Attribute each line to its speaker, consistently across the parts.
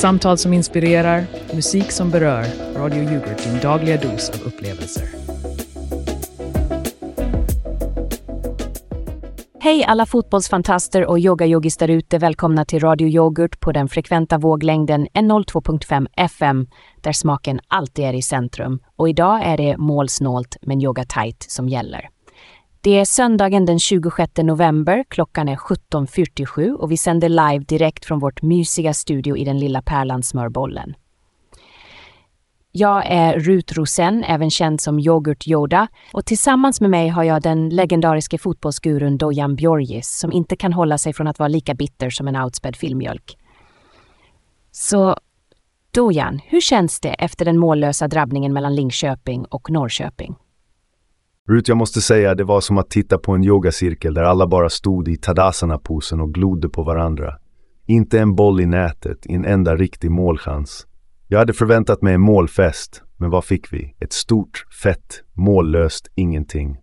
Speaker 1: Samtal som inspirerar, musik som berör. Radio Yoghurt, din dagliga dos av upplevelser.
Speaker 2: Hej alla fotbollsfantaster och yogayogis där ute. Välkomna till Radio Yoghurt på den frekventa våglängden 102.5 FM där smaken alltid är i centrum. Och idag är det målsnålt men yoga tight som gäller. Det är söndagen den 26 november, klockan är 17.47 och vi sänder live direkt från vårt mysiga studio i den lilla pärlan Smörbollen. Jag är Rut Rosen, även känd som Yoghurt Yoda, och tillsammans med mig har jag den legendariske fotbollsgurun Dojan Bjorgis som inte kan hålla sig från att vara lika bitter som en outspädd filmjölk. Så, Dojan, hur känns det efter den mållösa drabbningen mellan Linköping och Norrköping?
Speaker 3: Rut, jag måste säga, det var som att titta på en yogacirkel där alla bara stod i tadasana-posen och glodde på varandra. Inte en boll i nätet, en enda riktig målchans. Jag hade förväntat mig en målfest, men vad fick vi? Ett stort, fett, mållöst ingenting.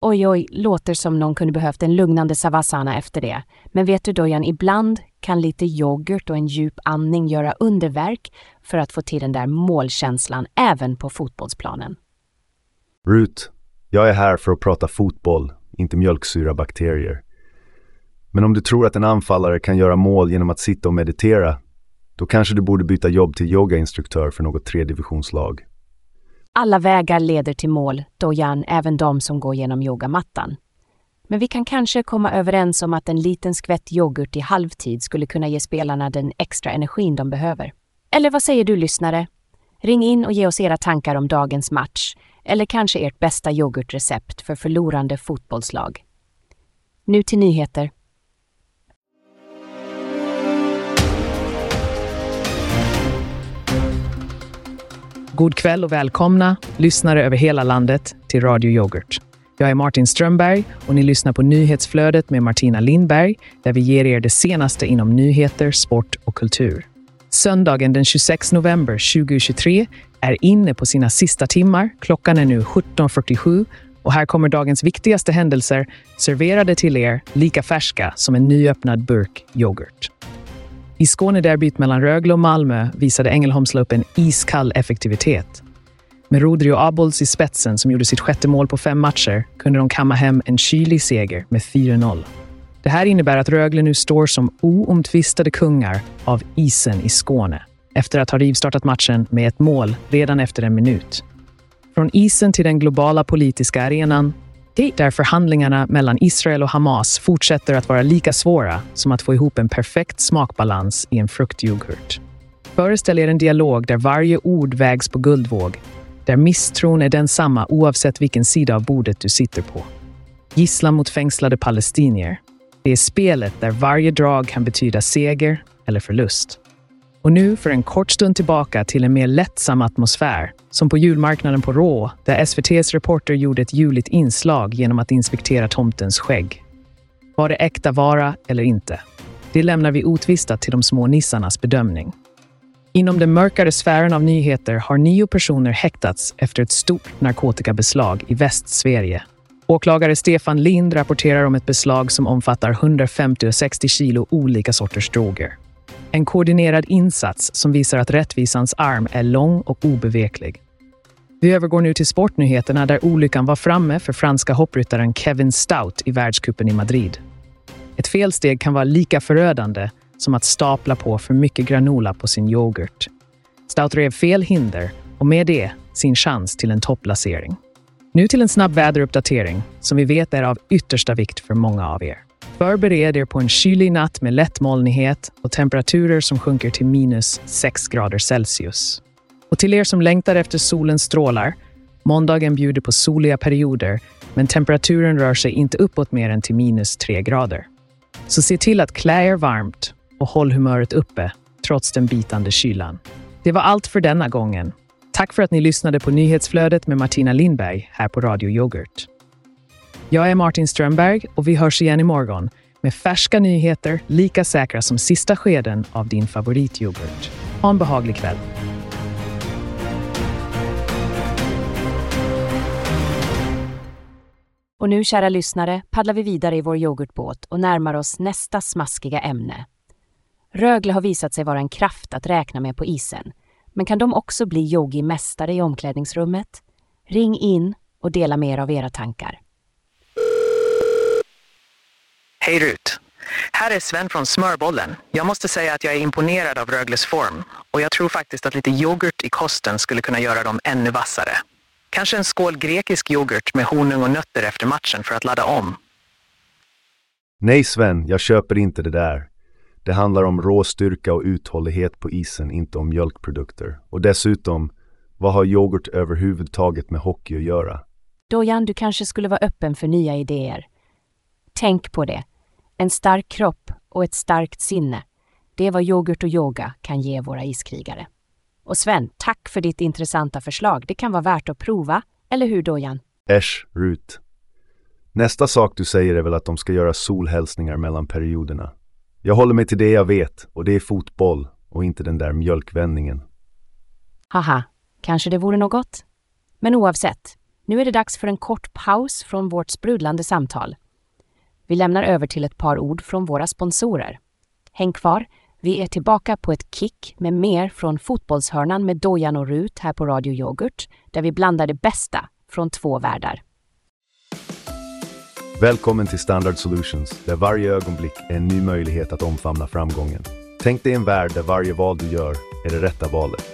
Speaker 2: Oj, oj, låter som någon kunde behövt en lugnande savasana efter det. Men vet du Dojan, ibland kan lite yoghurt och en djup andning göra underverk för att få till den där målkänslan även på fotbollsplanen.
Speaker 3: Rut, jag är här för att prata fotboll, inte mjölksyrabakterier. Men om du tror att en anfallare kan göra mål genom att sitta och meditera, då kanske du borde byta jobb till yogainstruktör för något tredivisionslag.
Speaker 2: Alla vägar leder till mål, Dojan, även de som går genom yogamattan. Men vi kan kanske komma överens om att en liten skvätt yoghurt i halvtid skulle kunna ge spelarna den extra energin de behöver. Eller vad säger du lyssnare? Ring in och ge oss era tankar om dagens match eller kanske ert bästa yoghurtrecept för förlorande fotbollslag. Nu till nyheter.
Speaker 1: God kväll och välkomna, lyssnare över hela landet, till Radio Yoghurt. Jag är Martin Strömberg och ni lyssnar på nyhetsflödet med Martina Lindberg där vi ger er det senaste inom nyheter, sport och kultur. Söndagen den 26 november 2023 är inne på sina sista timmar. Klockan är nu 17.47 och här kommer dagens viktigaste händelser serverade till er lika färska som en nyöppnad burk yoghurt. I Skånederbyt mellan Rögle och Malmö visade Ängelholmsla upp en iskall effektivitet. Med Rodrio Abols i spetsen, som gjorde sitt sjätte mål på fem matcher, kunde de kamma hem en kylig seger med 4-0. Det här innebär att Rögle nu står som oomtvistade kungar av isen i Skåne efter att ha rivstartat matchen med ett mål redan efter en minut. Från isen till den globala politiska arenan, där förhandlingarna mellan Israel och Hamas fortsätter att vara lika svåra som att få ihop en perfekt smakbalans i en fruktyoghurt. Föreställ er en dialog där varje ord vägs på guldvåg, där misstron är densamma oavsett vilken sida av bordet du sitter på. Gisslan mot fängslade palestinier. Det är spelet där varje drag kan betyda seger eller förlust. Och nu för en kort stund tillbaka till en mer lättsam atmosfär, som på julmarknaden på Rå, där SVTs reporter gjorde ett juligt inslag genom att inspektera tomtens skägg. Var det äkta vara eller inte? Det lämnar vi otvistat till de små nissarnas bedömning. Inom den mörkare sfären av nyheter har nio personer häktats efter ett stort narkotikabeslag i Västsverige. Åklagare Stefan Lind rapporterar om ett beslag som omfattar 150-60 kilo olika sorters droger. En koordinerad insats som visar att rättvisans arm är lång och obeveklig. Vi övergår nu till sportnyheterna där olyckan var framme för franska hoppryttaren Kevin Stout i världskuppen i Madrid. Ett felsteg kan vara lika förödande som att stapla på för mycket granola på sin yoghurt. Stout rev fel hinder och med det sin chans till en topplacering. Nu till en snabb väderuppdatering som vi vet är av yttersta vikt för många av er. Förbered er på en kylig natt med lätt molnighet och temperaturer som sjunker till minus 6 grader Celsius. Och till er som längtar efter solens strålar, måndagen bjuder på soliga perioder men temperaturen rör sig inte uppåt mer än till minus 3 grader. Så se till att klä er varmt och håll humöret uppe trots den bitande kylan. Det var allt för denna gången. Tack för att ni lyssnade på nyhetsflödet med Martina Lindberg här på Radio Yoghurt. Jag är Martin Strömberg och vi hörs igen imorgon med färska nyheter lika säkra som sista skeden av din favorityoghurt. Ha en behaglig kväll.
Speaker 2: Och nu, kära lyssnare, paddlar vi vidare i vår yoghurtbåt och närmar oss nästa smaskiga ämne. Rögle har visat sig vara en kraft att räkna med på isen. Men kan de också bli yogi-mästare i omklädningsrummet? Ring in och dela med er av era tankar.
Speaker 1: Hej Rut! Här är Sven från Smörbollen. Jag måste säga att jag är imponerad av Rögles form och jag tror faktiskt att lite yoghurt i kosten skulle kunna göra dem ännu vassare. Kanske en skål grekisk yoghurt med honung och nötter efter matchen för att ladda om.
Speaker 3: Nej Sven, jag köper inte det där. Det handlar om råstyrka och uthållighet på isen, inte om mjölkprodukter. Och dessutom, vad har yoghurt överhuvudtaget med hockey att göra?
Speaker 2: Dojan, du kanske skulle vara öppen för nya idéer. Tänk på det. En stark kropp och ett starkt sinne. Det är vad yoghurt och yoga kan ge våra iskrigare. Och Sven, tack för ditt intressanta förslag. Det kan vara värt att prova, eller hur Dojan?
Speaker 3: Äsch, Rut. Nästa sak du säger är väl att de ska göra solhälsningar mellan perioderna. Jag håller mig till det jag vet och det är fotboll och inte den där mjölkvändningen.
Speaker 2: Haha, kanske det vore något? Men oavsett, nu är det dags för en kort paus från vårt sprudlande samtal. Vi lämnar över till ett par ord från våra sponsorer. Häng kvar, vi är tillbaka på ett kick med mer från Fotbollshörnan med Dojan och Rut här på Radio Yoghurt, där vi blandar det bästa från två världar.
Speaker 3: Välkommen till Standard Solutions, där varje ögonblick är en ny möjlighet att omfamna framgången. Tänk dig en värld där varje val du gör är det rätta valet.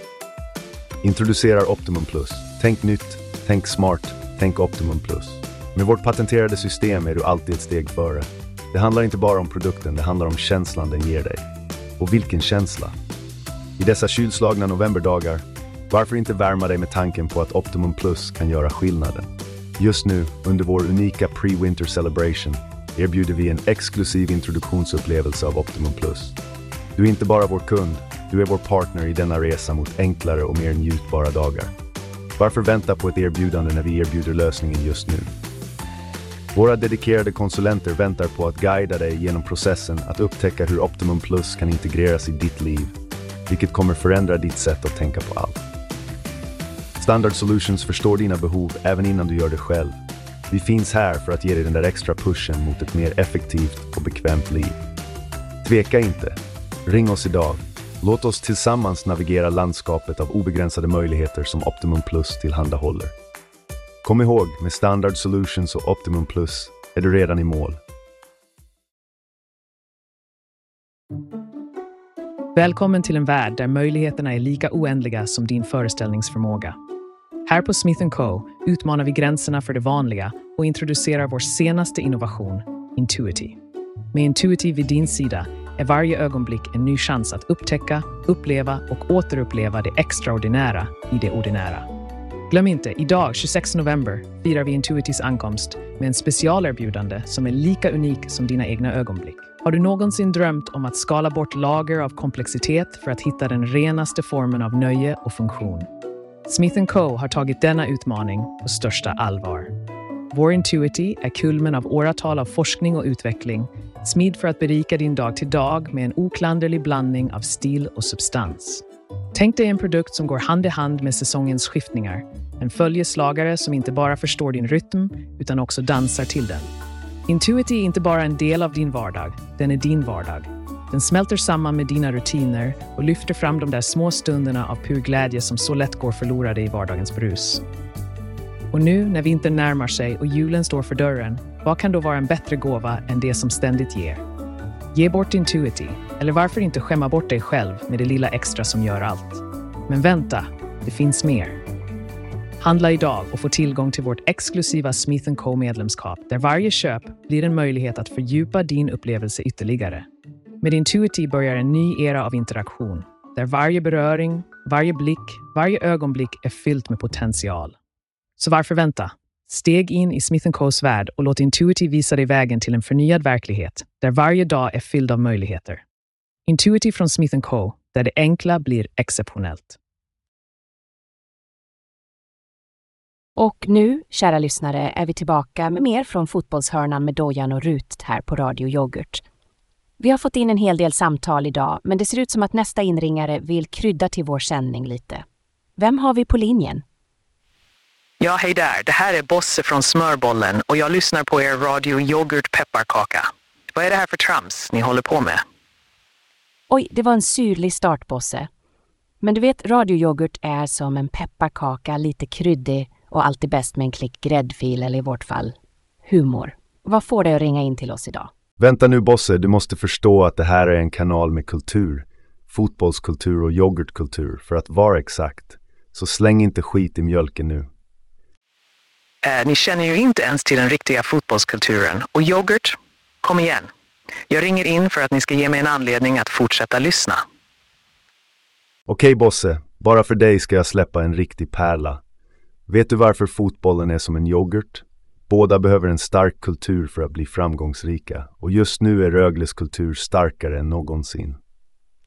Speaker 3: Introducerar Optimum Plus. Tänk nytt, tänk smart, tänk Optimum Plus. Med vårt patenterade system är du alltid ett steg före. Det handlar inte bara om produkten, det handlar om känslan den ger dig. Och vilken känsla! I dessa kylslagna novemberdagar, varför inte värma dig med tanken på att Optimum Plus kan göra skillnaden? Just nu, under vår unika Pre-Winter Celebration, erbjuder vi en exklusiv introduktionsupplevelse av Optimum Plus. Du är inte bara vår kund, du är vår partner i denna resa mot enklare och mer njutbara dagar. Varför vänta på ett erbjudande när vi erbjuder lösningen just nu? Våra dedikerade konsulenter väntar på att guida dig genom processen att upptäcka hur Optimum Plus kan integreras i ditt liv, vilket kommer förändra ditt sätt att tänka på allt. Standard Solutions förstår dina behov även innan du gör det själv. Vi finns här för att ge dig den där extra pushen mot ett mer effektivt och bekvämt liv. Tveka inte. Ring oss idag. Låt oss tillsammans navigera landskapet av obegränsade möjligheter som Optimum Plus tillhandahåller. Kom ihåg, med Standard Solutions och Optimum Plus är du redan i mål.
Speaker 1: Välkommen till en värld där möjligheterna är lika oändliga som din föreställningsförmåga. Här på Smith Co utmanar vi gränserna för det vanliga och introducerar vår senaste innovation, Intuity. Med Intuity vid din sida är varje ögonblick en ny chans att upptäcka, uppleva och återuppleva det extraordinära i det ordinära. Glöm inte, idag, 26 november, firar vi Intuitys ankomst med en specialerbjudande som är lika unik som dina egna ögonblick. Har du någonsin drömt om att skala bort lager av komplexitet för att hitta den renaste formen av nöje och funktion? Smith Co har tagit denna utmaning på största allvar. Vår Intuity är kulmen av åratal av forskning och utveckling, Smid för att berika din dag till dag med en oklanderlig blandning av stil och substans. Tänk dig en produkt som går hand i hand med säsongens skiftningar. En följeslagare som inte bara förstår din rytm, utan också dansar till den. Intuity är inte bara en del av din vardag, den är din vardag. Den smälter samman med dina rutiner och lyfter fram de där små stunderna av pur glädje som så lätt går förlorade i vardagens brus. Och nu när vintern närmar sig och julen står för dörren, vad kan då vara en bättre gåva än det som ständigt ger? Ge bort Intuity, eller varför inte skämma bort dig själv med det lilla extra som gör allt? Men vänta, det finns mer. Handla idag och få tillgång till vårt exklusiva Smith Co medlemskap där varje köp blir en möjlighet att fördjupa din upplevelse ytterligare. Med Intuity börjar en ny era av interaktion där varje beröring, varje blick, varje ögonblick är fyllt med potential. Så varför vänta? Steg in i Smith Co's värld och låt Intuity visa dig vägen till en förnyad verklighet där varje dag är fylld av möjligheter. Intuity från Smith Co, där det enkla blir exceptionellt.
Speaker 2: Och nu, kära lyssnare, är vi tillbaka med mer från Fotbollshörnan med Dojan och Rut här på Radio Yoghurt. Vi har fått in en hel del samtal idag, men det ser ut som att nästa inringare vill krydda till vår sändning lite. Vem har vi på linjen?
Speaker 1: Ja, hej där. Det här är Bosse från Smörbollen och jag lyssnar på er radio Yoghurt Pepparkaka. Vad är det här för trams ni håller på med?
Speaker 2: Oj, det var en syrlig start, Bosse. Men du vet, radioyoghurt är som en pepparkaka, lite kryddig och alltid bäst med en klick gräddfil eller i vårt fall humor. Vad får dig att ringa in till oss idag?
Speaker 3: Vänta nu Bosse, du måste förstå att det här är en kanal med kultur. Fotbollskultur och yoghurtkultur, för att vara exakt. Så släng inte skit i mjölken nu.
Speaker 1: Eh, ni känner ju inte ens till den riktiga fotbollskulturen. Och yoghurt? Kom igen. Jag ringer in för att ni ska ge mig en anledning att fortsätta lyssna.
Speaker 3: Okej Bosse, bara för dig ska jag släppa en riktig pärla. Vet du varför fotbollen är som en yoghurt? Båda behöver en stark kultur för att bli framgångsrika och just nu är Rögles kultur starkare än någonsin.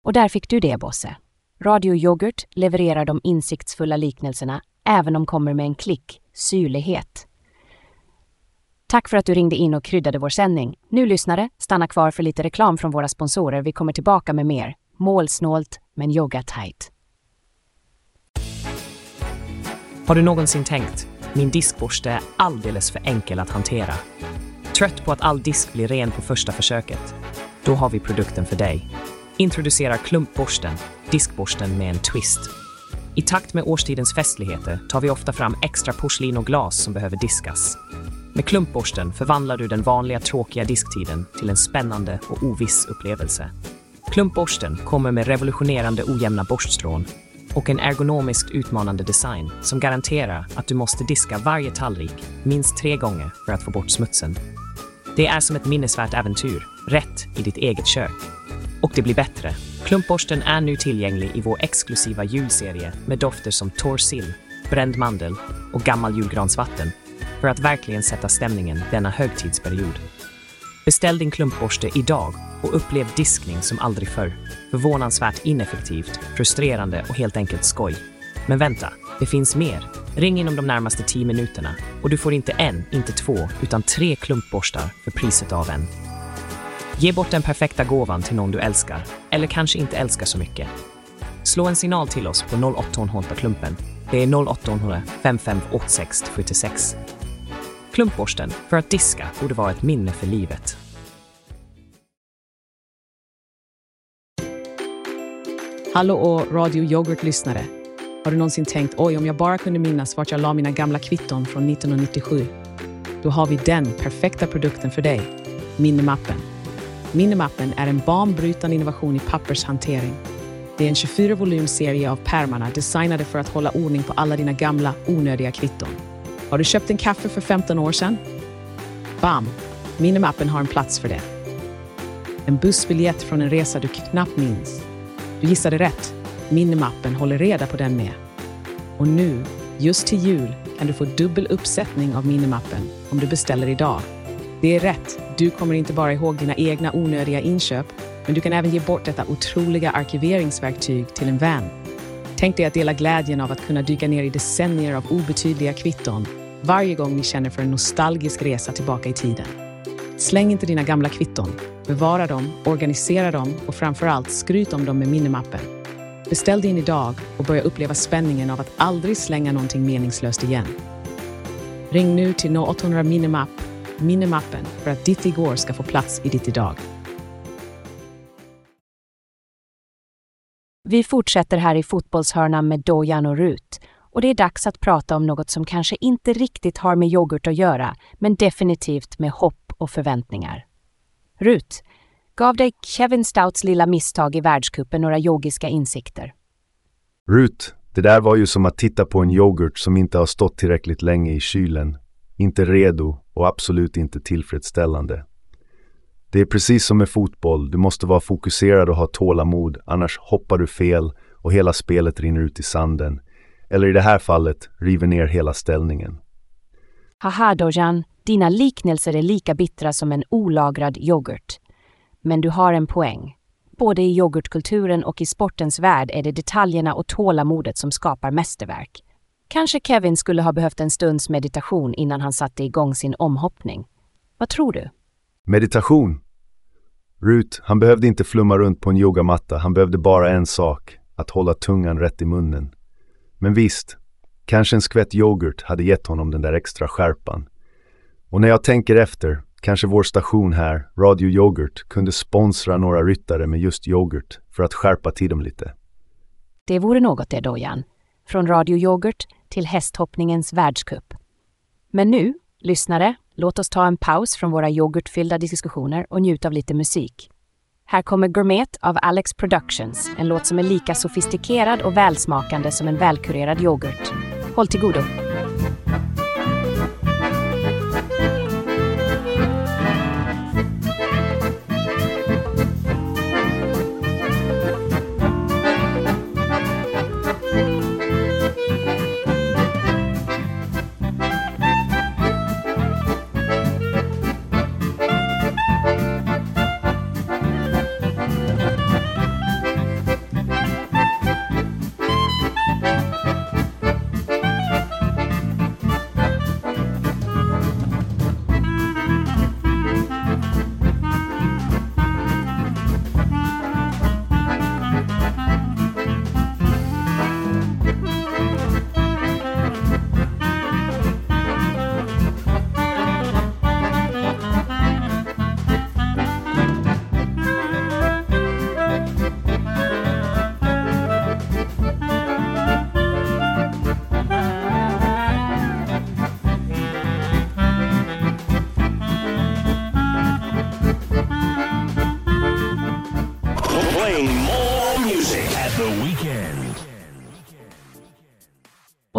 Speaker 2: Och där fick du det, Bosse. Radio Yoghurt levererar de insiktsfulla liknelserna även om de kommer med en klick syrlighet. Tack för att du ringde in och kryddade vår sändning. Nu lyssnare, stanna kvar för lite reklam från våra sponsorer. Vi kommer tillbaka med mer. Målsnålt, men yoga tight.
Speaker 4: Har du någonsin tänkt, min diskborste är alldeles för enkel att hantera? Trött på att all disk blir ren på första försöket? Då har vi produkten för dig. Introducera klumpborsten, diskborsten med en twist. I takt med årstidens festligheter tar vi ofta fram extra porslin och glas som behöver diskas. Med klumpborsten förvandlar du den vanliga tråkiga disktiden till en spännande och oviss upplevelse. Klumpborsten kommer med revolutionerande ojämna borststrån och en ergonomiskt utmanande design som garanterar att du måste diska varje tallrik minst tre gånger för att få bort smutsen. Det är som ett minnesvärt äventyr, rätt i ditt eget kök. Och det blir bättre. Klumpborsten är nu tillgänglig i vår exklusiva julserie med dofter som torr sill, bränd mandel och gammal julgransvatten för att verkligen sätta stämningen denna högtidsperiod. Beställ din klumpborste idag och upplev diskning som aldrig förr. Förvånansvärt ineffektivt, frustrerande och helt enkelt skoj. Men vänta, det finns mer. Ring inom de närmaste 10 minuterna och du får inte en, inte två, utan tre klumpborstar för priset av en. Ge bort den perfekta gåvan till någon du älskar, eller kanske inte älskar så mycket. Slå en signal till oss på 0800 klumpen. Det är 0800 5586 76. Klumpborsten, för att diska, borde vara ett minne för livet.
Speaker 1: Hallå och Radio Yoghurt-lyssnare. Har du någonsin tänkt oj, om jag bara kunde minnas vart jag la mina gamla kvitton från 1997? Då har vi den perfekta produkten för dig, Minimappen. Minimappen är en banbrytande innovation i pappershantering. Det är en 24-volymserie av pärmarna designade för att hålla ordning på alla dina gamla, onödiga kvitton. Har du köpt en kaffe för 15 år sedan? Bam! Minimappen har en plats för det. En bussbiljett från en resa du knappt minns. Du gissade rätt. Minimappen håller reda på den med. Och nu, just till jul, kan du få dubbel uppsättning av Minimappen om du beställer idag. Det är rätt. Du kommer inte bara ihåg dina egna onödiga inköp, men du kan även ge bort detta otroliga arkiveringsverktyg till en vän. Tänk dig att dela glädjen av att kunna dyka ner i decennier av obetydliga kvitton varje gång ni känner för en nostalgisk resa tillbaka i tiden. Släng inte dina gamla kvitton. Bevara dem, organisera dem och framförallt skryt om dem med Minnemappen. Beställ din idag och börja uppleva spänningen av att aldrig slänga någonting meningslöst igen. Ring nu till 0800 Minimapp, Minimappen, för att ditt igår ska få plats i ditt idag.
Speaker 2: Vi fortsätter här i fotbollshörnan med Dojan och Rut. Och det är dags att prata om något som kanske inte riktigt har med yoghurt att göra, men definitivt med hopp och förväntningar. Rut, gav dig Kevin Stouts lilla misstag i världskuppen några yogiska insikter?
Speaker 3: Rut, det där var ju som att titta på en yoghurt som inte har stått tillräckligt länge i kylen. Inte redo och absolut inte tillfredsställande. Det är precis som med fotboll, du måste vara fokuserad och ha tålamod, annars hoppar du fel och hela spelet rinner ut i sanden. Eller i det här fallet, river ner hela ställningen.
Speaker 2: Haha Dojan, dina liknelser är lika bittra som en olagrad yoghurt. Men du har en poäng. Både i yoghurtkulturen och i sportens värld är det detaljerna och tålamodet som skapar mästerverk. Kanske Kevin skulle ha behövt en stunds meditation innan han satte igång sin omhoppning. Vad tror du?
Speaker 3: Meditation. Rut, han behövde inte flumma runt på en yogamatta, han behövde bara en sak, att hålla tungan rätt i munnen. Men visst, kanske en skvätt yoghurt hade gett honom den där extra skärpan. Och när jag tänker efter Kanske vår station här, Radio Yoghurt, kunde sponsra några ryttare med just yoghurt för att skärpa till dem lite.
Speaker 2: Det vore något det, Dojan. Från Radio Yoghurt till hästhoppningens världscup. Men nu, lyssnare, låt oss ta en paus från våra yoghurtfyllda diskussioner och njuta av lite musik. Här kommer Gourmet av Alex Productions, en låt som är lika sofistikerad och välsmakande som en välkurerad yoghurt. Håll till godo!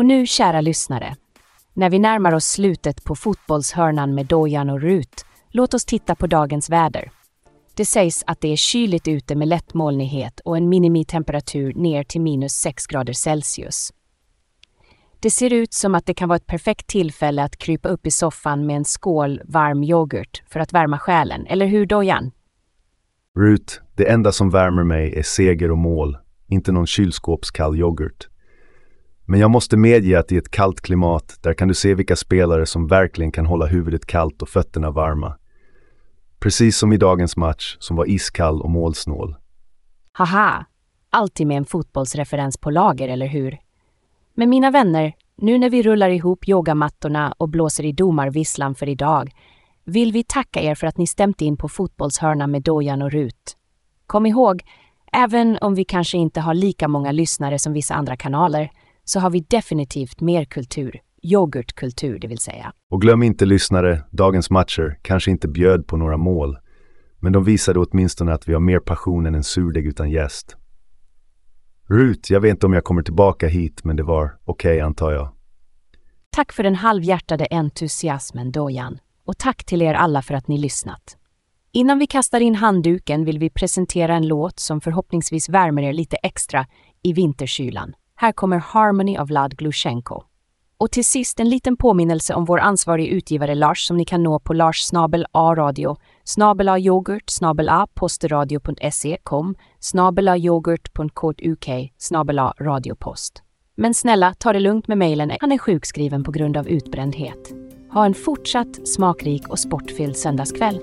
Speaker 2: Nu, kära lyssnare, när vi närmar oss slutet på fotbollshörnan med Dojan och Rut, låt oss titta på dagens väder. Det sägs att det är kyligt ute med lätt molnighet och en minimitemperatur ner till minus 6 grader Celsius. Det ser ut som att det kan vara ett perfekt tillfälle att krypa upp i soffan med en skål varm yoghurt för att värma själen, eller hur Dojan?
Speaker 3: Rut, det enda som värmer mig är seger och mål, inte någon kylskåpskall yoghurt. Men jag måste medge att i ett kallt klimat, där kan du se vilka spelare som verkligen kan hålla huvudet kallt och fötterna varma. Precis som i dagens match, som var iskall och målsnål.
Speaker 2: Haha! Alltid med en fotbollsreferens på lager, eller hur? Men mina vänner, nu när vi rullar ihop yogamattorna och blåser i domarvisslan för idag, vill vi tacka er för att ni stämt in på Fotbollshörna med Dojan och Rut. Kom ihåg, även om vi kanske inte har lika många lyssnare som vissa andra kanaler, så har vi definitivt mer kultur. Yoghurtkultur, det vill säga.
Speaker 3: Och glöm inte lyssnare, dagens matcher kanske inte bjöd på några mål. Men de visade åtminstone att vi har mer passion än en surdeg utan gäst. Rut, jag vet inte om jag kommer tillbaka hit, men det var okej okay, antar jag.
Speaker 2: Tack för den halvhjärtade entusiasmen, Dojan. Och tack till er alla för att ni lyssnat. Innan vi kastar in handduken vill vi presentera en låt som förhoppningsvis värmer er lite extra i vinterkylan. Här kommer Harmony av Vlad Glushenko. Och till sist en liten påminnelse om vår ansvarige utgivare Lars som ni kan nå på Lars snabel A radio, snabel A yoghurt, snabel A posteradio.se, kom, snabel A yoghurt.uk, snabel A radiopost. Men snälla, ta det lugnt med mejlen. Han är sjukskriven på grund av utbrändhet. Ha en fortsatt smakrik och sportfylld söndagskväll.